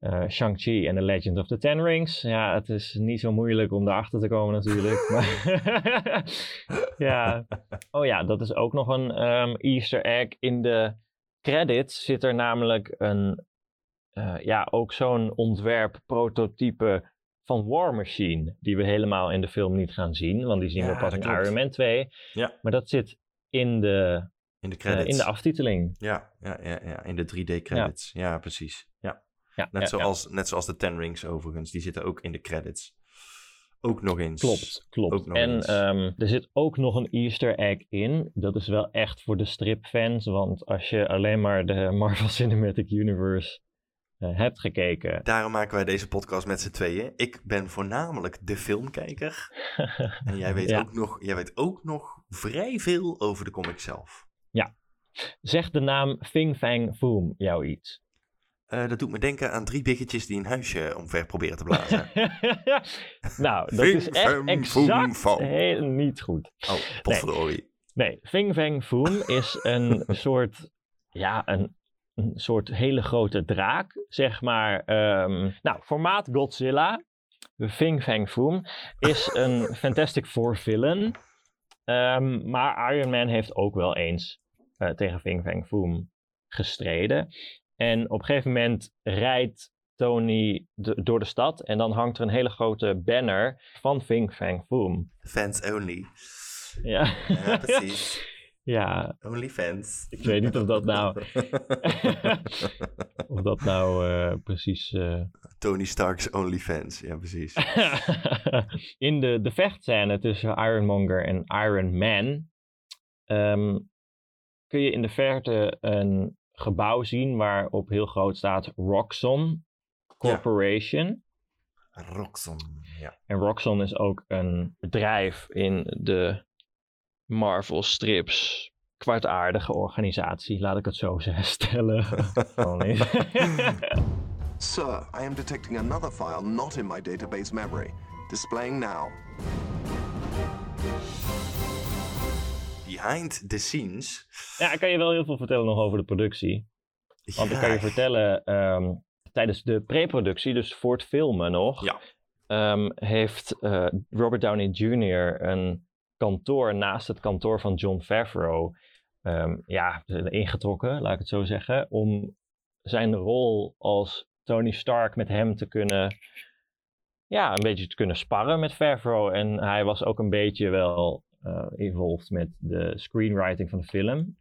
Eh, Shang-Chi en The Legend of the Ten Rings. Ja, het is niet zo moeilijk om daarachter te komen natuurlijk. maar ja. Oh ja, dat is ook nog een ehm, easter egg. In de credits zit er namelijk een, eh, ja, ook zo'n ontwerp prototype van War Machine. Die we helemaal in de film niet gaan zien, want die zien Ja, we pas in klopt. Iron Man 2. Ja. Maar dat zit in de, in de eh, credits. in de aftiteling. Ja, ja, ja, ja, in de 3D credits. Ja, precies. Ja. Ja, Net, zoals, net zoals de Ten Rings overigens. Die zitten ook in de credits. Ook nog eens. Klopt, klopt. En ehm, er zit ook nog een Easter egg in. Dat is wel echt voor de stripfans. Want als je alleen maar de Marvel Cinematic Universe eh, hebt gekeken. Daarom maken wij deze podcast met z'n tweeën. Ik ben voornamelijk de filmkijker. En jij weet, ook, nog, jij weet ook nog vrij veel over de comic zelf. Zegt de naam Fing Fang Foom jou iets? Eh, dat doet me denken aan drie biggetjes die een huisje omver proberen te blazen. nou, dat is echt exact Foom. heel niet goed. Oh, potverdorie. Nee, Fing Fang Foom is een soort, ja, een, een soort hele grote draak, zeg maar. ehm, nou, formaat Godzilla. Fing Fang Foom is een Fantastic Four villain. Ehm, maar Iron Man heeft ook wel eens eh, tegen Fing Fang Foom gestreden. En op een gegeven moment rijdt Tony de- door de stad en dan hangt er een hele grote banner van Fing Fang Foom. Fans only. Ja, Ja, precies. ja, Only fans. Ik weet niet of dat nou- of dat nou eh, precies. eh, Tony Stark's only fans. Ja, precies. in de, de vechtscène tussen Ironmonger en Iron Man. ehm, kun je in de verte een gebouw zien waarop heel groot staat Roxxon Corporation. Roxon. Ja. En Roxxon is ook een bedrijf in de Marvel strips. Kwartaardige organisatie, laat ik het zo zeggen, stellen. Sir, I am detecting another file not in my database memory. Displaying now. Behind the scenes. Ja, ik kan je wel heel veel vertellen nog over de productie. Want ik kan je Ja. vertellen, ehm, tijdens de pre-productie, dus voor het filmen nog, Ja. ehm, heeft eh, Robert Downey Jr. een kantoor naast het kantoor van John Favreau ehm, ja, ingetrokken, laat ik het zo zeggen, om zijn rol als Tony Stark met hem te kunnen, ja, een beetje te kunnen sparren met Favreau. En hij was ook een beetje wel involved met de screenwriting van de film.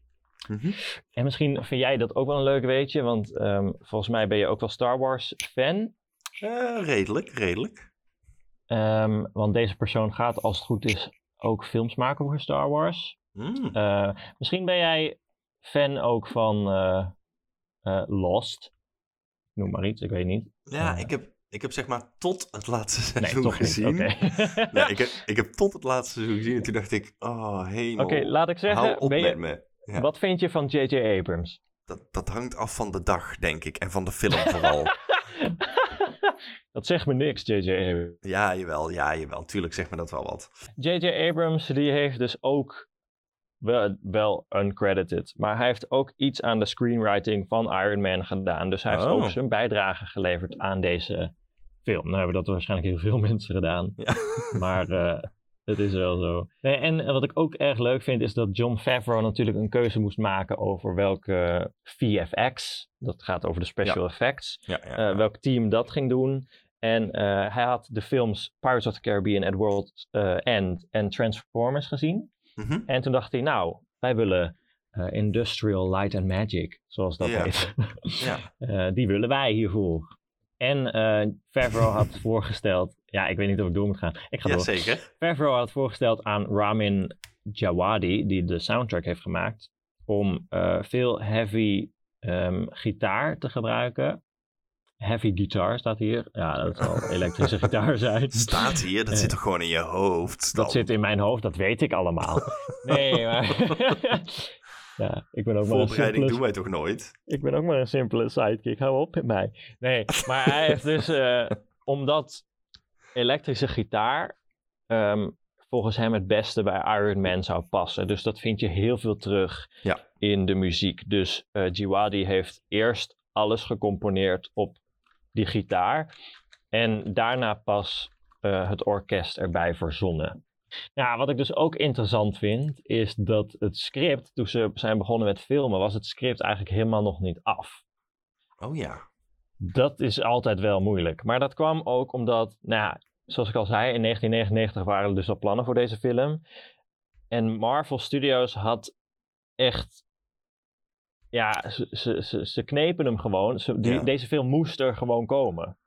Mhm. En misschien vind jij dat ook wel een leuk weetje, want ehm, volgens mij ben je ook wel Star Wars fan. Eh, redelijk, redelijk. Ehm, want deze persoon gaat, als het goed is, ook films maken voor Star Wars. Mm. Eh, misschien ben jij fan ook van eh, eh, Lost. Noem maar iets, ik weet niet. Ja, eh, ik heb, ik heb zeg maar tot het laatste Nee, seizoen toch gezien. niet. Oké, Nee, ik, heb, ik heb tot het laatste seizoen gezien en toen dacht ik, oh hemel. Oké, laat ik Hou zeggen, op ben met je, me. Ja, wat vind je van J.J. Abrams? dat, dat hangt af van de dag, denk ik. En van de film vooral. dat zegt me niks, J.J. Abrams. ja, jawel, ja, jawel. Tuurlijk zegt me dat wel wat. J.J. Abrams die heeft dus ook wel, wel uncredited, maar hij heeft ook iets aan de screenwriting van Iron Man gedaan. Dus hij heeft Oh. ook zijn bijdrage geleverd aan deze film. Nou hebben dat waarschijnlijk heel veel mensen gedaan. Ja. Maar uh, het is wel zo. Nee, en wat ik ook erg leuk vind is dat John Favreau natuurlijk een keuze moest maken over welke VFX, dat gaat over de special Ja. effects, Ja, eh, welk team dat ging doen. En eh, hij had de films Pirates of the Caribbean at World's eh, End en Transformers gezien. Mhm. En toen dacht hij, nou, wij willen eh, Industrial Light and Magic, zoals dat Ja. heet. ja. Eh, die willen wij hiervoor. En eh Favreau had voorgesteld, ja, ik weet niet of ik door moet gaan. Ik ga ja, door. zeker. Favreau had voorgesteld aan Ramin Djawadi, die de soundtrack heeft gemaakt, om eh, veel heavy ehm, gitaar te gebruiken. Heavy guitar staat hier. Ja, dat zal elektrische gitaar zijn. Staat hier, dat Eh, zit toch gewoon in je hoofd? Dat zit in mijn hoofd, dat weet ik allemaal. Nee, maar... ja, ik ben ook maar een Voorbereiding simpele doen wij toch nooit? ik ben ook maar een simpele sidekick. Hou op met mij. Nee, maar hij heeft dus... eh, omdat elektrische gitaar ehm, volgens hem het beste bij Iron Man zou passen. Dus dat vind je heel veel terug Ja. in de muziek. Dus eh Jiwadi heeft eerst alles gecomponeerd op die gitaar. En daarna pas eh, het orkest erbij verzonnen. Ja, wat ik dus ook interessant vind, is dat het script, toen ze zijn begonnen met filmen, was het script eigenlijk helemaal nog niet af. Oh ja. Dat is altijd wel moeilijk. Maar dat kwam ook omdat, nou ja, zoals ik al zei, in 1999 waren er dus al plannen voor deze film. En Marvel Studios had echt. Ja, ze, ze, ze, ze knepen hem gewoon. Ze, die, Ja. Deze film moest er gewoon komen.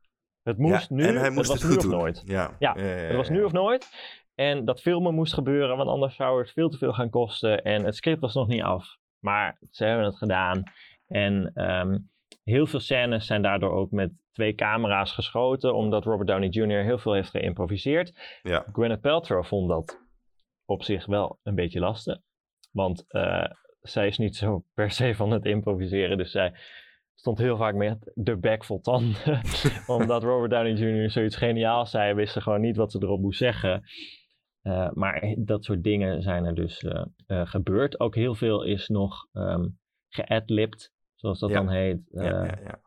Het moest ja, nu, en hij moest het was het nu goed of nooit. Ja, Ja, Het was nu of nooit. En dat filmen moest gebeuren, want anders zou het veel te veel gaan kosten. En het script was nog niet af. Maar ze hebben het gedaan. En ehm, heel veel scènes zijn daardoor ook met twee camera's geschoten, omdat Robert Downey Jr. heel veel heeft geïmproviseerd. Ja. Gwyneth Paltrow vond dat op zich wel een beetje lastig. Want eh, zij is niet zo per se van het improviseren. Dus zij stond heel vaak met de bek vol tanden. Omdat Robert Downey Jr. zoiets geniaals zei, wist ze gewoon niet wat ze erop moest zeggen. Eh, maar dat soort dingen zijn er dus eh, eh, gebeurd. Ook heel veel is nog ehm geadlibbed, zoals dat Ja. dan heet. Ja, Eh, ja, ja.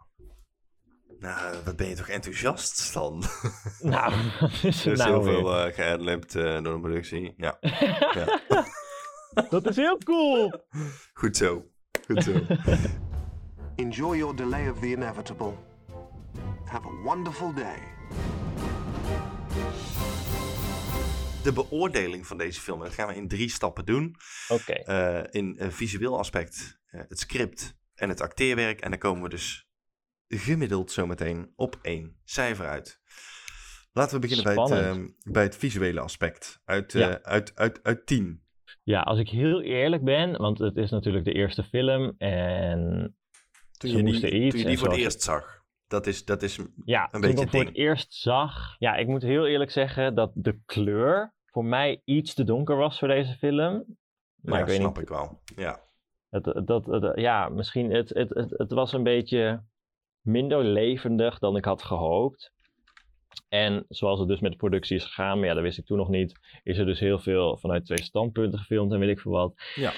Nou, wat ben je toch enthousiast dan? Nou, is er is nou heel weer? veel eh eh, door de productie. Ja, ja. dat is heel cool! goed zo. Goed zo. Enjoy your delay of the inevitable. Have a wonderful day. De beoordeling van deze film, en dat gaan we in drie stappen doen. Oké, Eh, in een visueel aspect, eh, het script en het acteerwerk. En dan komen we dus gemiddeld zometeen op één cijfer uit. Laten we beginnen bij het, ehm, bij het visuele aspect. Uit, eh, Ja. uit, uit, uit 10. ja, als ik heel eerlijk ben, want het is natuurlijk de eerste film en Toen je die, toen je die voor het eerst zag. Dat is, dat is Ja, Een toen beetje ik hem voor het eerst zag. Ja, ik moet heel eerlijk zeggen dat de kleur voor mij iets te donker was voor deze film. Maar ja, ik weet snap niet. ik wel. Ja. Het, het- dat, het- ja, misschien. Het, het, het, het was een beetje minder levendig dan ik had gehoopt. En zoals het dus met de productie is gegaan, maar ja, dat wist ik toen nog niet. Is er dus heel veel vanuit twee standpunten gefilmd en weet ik veel wat. Ja.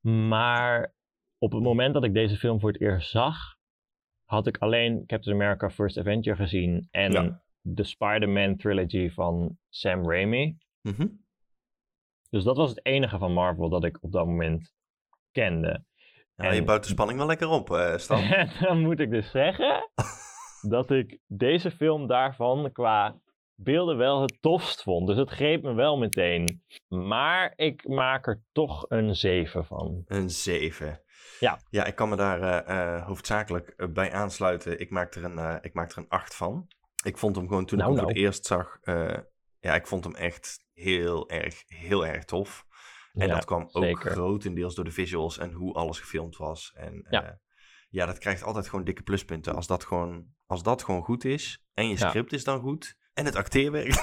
Maar op het moment dat ik deze film voor het eerst zag, had ik alleen Captain America First Avenger gezien en Ja. de Spider-Man trilogy van Sam Raimi. Mhm. Dus dat was het enige van Marvel dat ik op dat moment kende. Ja, je En- bouwt de spanning wel lekker op, eh Stan. En dan moet ik dus zeggen dat ik deze film daarvan qua beelden wel het tofst vond. Dus het greep me wel meteen. Maar ik maak er toch een 7 van. Een 7. Ja. Ja, ik kan me daar eh, eh, hoofdzakelijk bij aansluiten. Ik maak, er een, ik maak er een 8 van. Ik vond hem gewoon toen Nou, ik hem voor nou. het eerst zag. ja, ik vond hem echt heel erg, heel erg tof. En Ja, dat kwam ook zeker. grotendeels door de visuals en hoe alles gefilmd was. En Ja. ja. ja, dat krijgt altijd gewoon dikke pluspunten. Als dat gewoon, als dat gewoon goed is. En je Ja. script is dan goed. En het acteerwerk.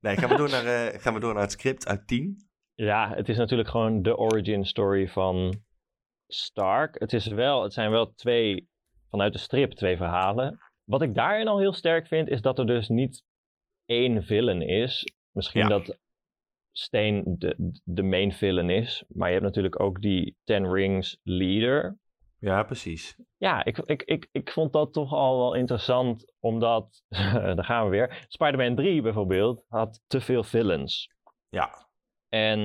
Nee, nee gaan, we door naar, eh, gaan we door naar het script uit 10. ja, het is natuurlijk gewoon de origin story van Stark. Het, is wel, het zijn wel twee, vanuit de strip, twee verhalen. Wat ik daarin al heel sterk vind, is dat er dus niet één villain is. Misschien Ja. dat Steen de, de main villain is. Maar je hebt natuurlijk ook die Ten Rings leader. Ja, precies. Ja, ik, ik, ik, ik vond dat toch al wel interessant, omdat, daar gaan we weer, Spider-Man 3 bijvoorbeeld had te veel villains. Ja, En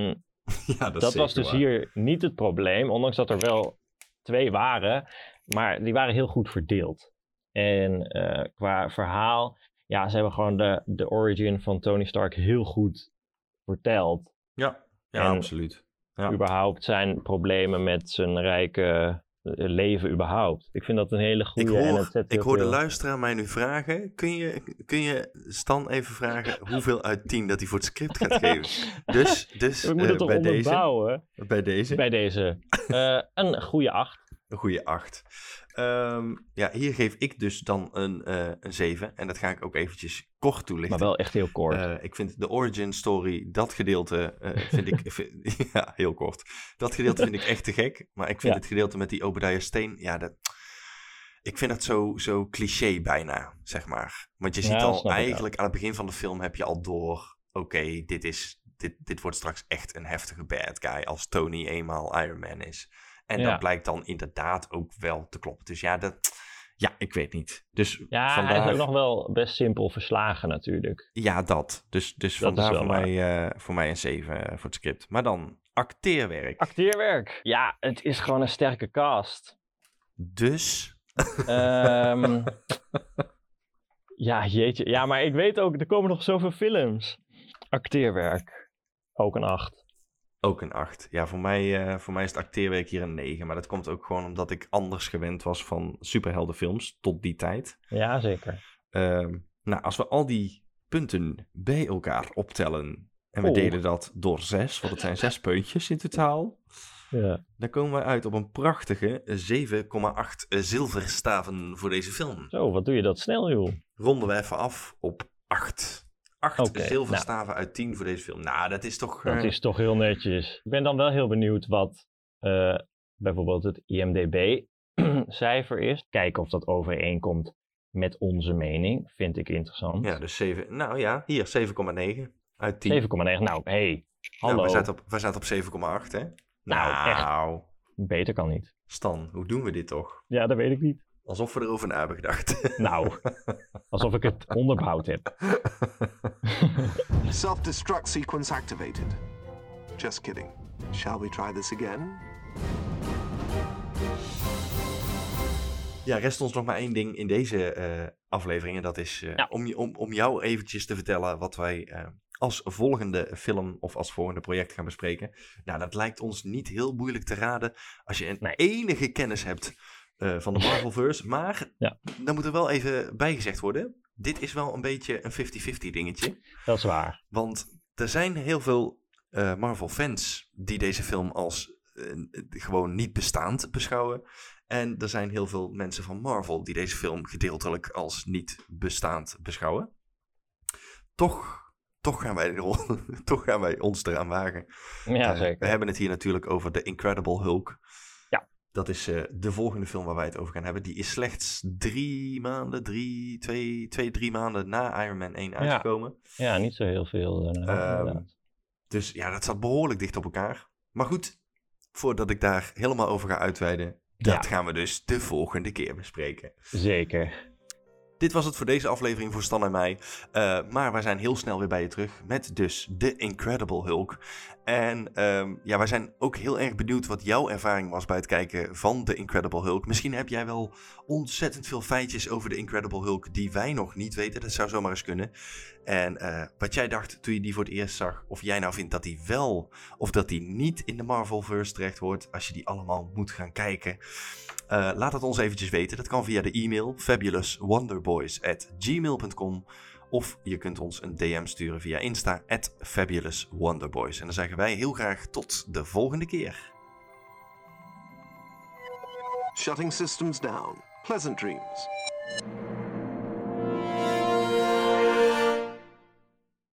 ja dat, dat, was dus waar. hier niet het probleem, ondanks dat er wel twee waren, maar die waren heel goed verdeeld. En eh, qua verhaal, ja, ze hebben gewoon de, de origin van Tony Stark heel goed verteld. Ja, ja En- absoluut. Ja. Überhaupt zijn problemen met zijn rijke eh, leven überhaupt. Ik vind dat een hele Ik goede en hoor, zet ik hoor de luisteraar mij nu vragen. Kun je, kun je Stan even vragen hoeveel uit 10 dat hij voor het script gaat geven? Dus, dus We moeten eh, het toch bij, deze, bij deze bij deze. Een goede 8. een goede 8. Ehm, ja, hier geef ik dus dan een, eh, een 7. En dat ga ik ook eventjes kort Maar toelichten. wel echt heel kort. Eh, ik vind de origin story, dat gedeelte, eh, vind ik, vind- ja, heel kort. Dat gedeelte vind ik echt te gek. Maar ik vind Ja. het gedeelte met die Obadiah Steen, ja, dat, ik vind dat zo, zo cliché bijna, zeg maar. Want je ziet al eigenlijk aan het begin van de film heb je al door, oké, dit is, dit, dit wordt straks echt een heftige bad guy als Tony eenmaal Iron Man is. En Ja. dat blijkt dan inderdaad ook wel te kloppen. Dus ja, dat, ja, ik weet niet. Dus ja, vandaar... hij is ook nog wel best simpel verslagen natuurlijk. Ja, dat. Dus, dus Dat vandaar voor waar. mij, eh, voor mij een 7 voor het script. Maar dan acteerwerk. Acteerwerk. Ja, het is gewoon een sterke cast. Dus. Ehm, ja, jeetje. Ja, maar ik weet ook, er komen nog zoveel films. Acteerwerk. Ook een 8. Ook een 8. Ja, voor mij, eh, voor mij is het acteerwerk hier een 9. Maar dat komt ook gewoon omdat ik anders gewend was van superheldenfilms tot die tijd. Ja, zeker. Ehm, nou, als we al die punten bij elkaar optellen. En we delen dat door 6, want het zijn 6 puntjes in totaal. Ja. Dan komen we uit op een prachtige 7,8 zilverstaven voor deze film. Zo, wat doe je dat snel, joh. ronden we even af op 8. 8 Oké, zilverstaven uit 10 voor deze film. Nou, dat is toch... Dat eh, is toch heel netjes. Ik ben dan wel heel benieuwd wat eh, bijvoorbeeld het IMDB-cijfer is. Kijken of dat overeenkomt met onze mening. Vind ik interessant. Ja, dus 7... Nou ja, hier 7,9 uit 10. 7,9. Nou, hey, hallo. Nou, we zaten op, we zaten op 7,8 hè? Nou, echt. Nou, Beter kan niet. Stan, hoe doen we dit toch? Ja, dat weet ik niet. Alsof we erover na hebben gedacht. Nou, alsof ik het onderbouwd heb. Self-destruct sequence activated. Just kidding. Shall we try this again? Ja, rest ons nog maar één ding in deze eh, aflevering. En dat is eh, Ja. om, je- om, om jou eventjes te vertellen wat wij eh, als volgende film of als volgende project gaan bespreken. Nou, dat lijkt ons niet heel moeilijk te raden als je een Nee. enige kennis hebt eh, van de Marvelverse. Maar Ja. dan moet er wel even bijgezegd worden. Dit is wel een beetje een 50-50 dingetje. Dat is waar. Want er zijn heel veel eh, Marvel-fans die deze film als eh, gewoon niet bestaand beschouwen. En er zijn heel veel mensen van Marvel die deze film gedeeltelijk als niet bestaand beschouwen. Toch, toch, gaan, wij er, toch gaan wij ons eraan wagen. Ja, zeker. We hebben het hier natuurlijk over The Incredible Hulk. Dat is eh, de volgende film waar wij het over gaan hebben. Die is slechts drie maanden, drie, twee, twee drie maanden na Iron Man 1 uitgekomen. Ja, niet zo heel veel. inderdaad. Dus ja, dat zat behoorlijk dicht op elkaar. Maar goed, voordat ik daar helemaal over ga uitweiden, dat Ja. gaan we dus de volgende keer bespreken. Zeker. Dit was het voor deze aflevering voor Stan en mij. Eh, maar wij zijn heel snel weer bij je terug met dus The Incredible Hulk. En ehm, ja, wij zijn ook heel erg benieuwd wat jouw ervaring was bij het kijken van The Incredible Hulk. Misschien heb jij wel ontzettend veel feitjes over The Incredible Hulk die wij nog niet weten. Dat zou zomaar eens kunnen. En eh, wat jij dacht toen je die voor het eerst zag, of jij nou vindt dat die wel of dat die niet in de Marvelverse terecht hoort, als je die allemaal moet gaan kijken. Eh, laat het ons eventjes weten. Dat kan via de e-mail fabulouswonderboys@gmail.com of je kunt ons een DM sturen via Insta fabulouswonderboys. En dan zeggen wij heel graag tot de volgende keer. Shutting systems down. Pleasant dreams.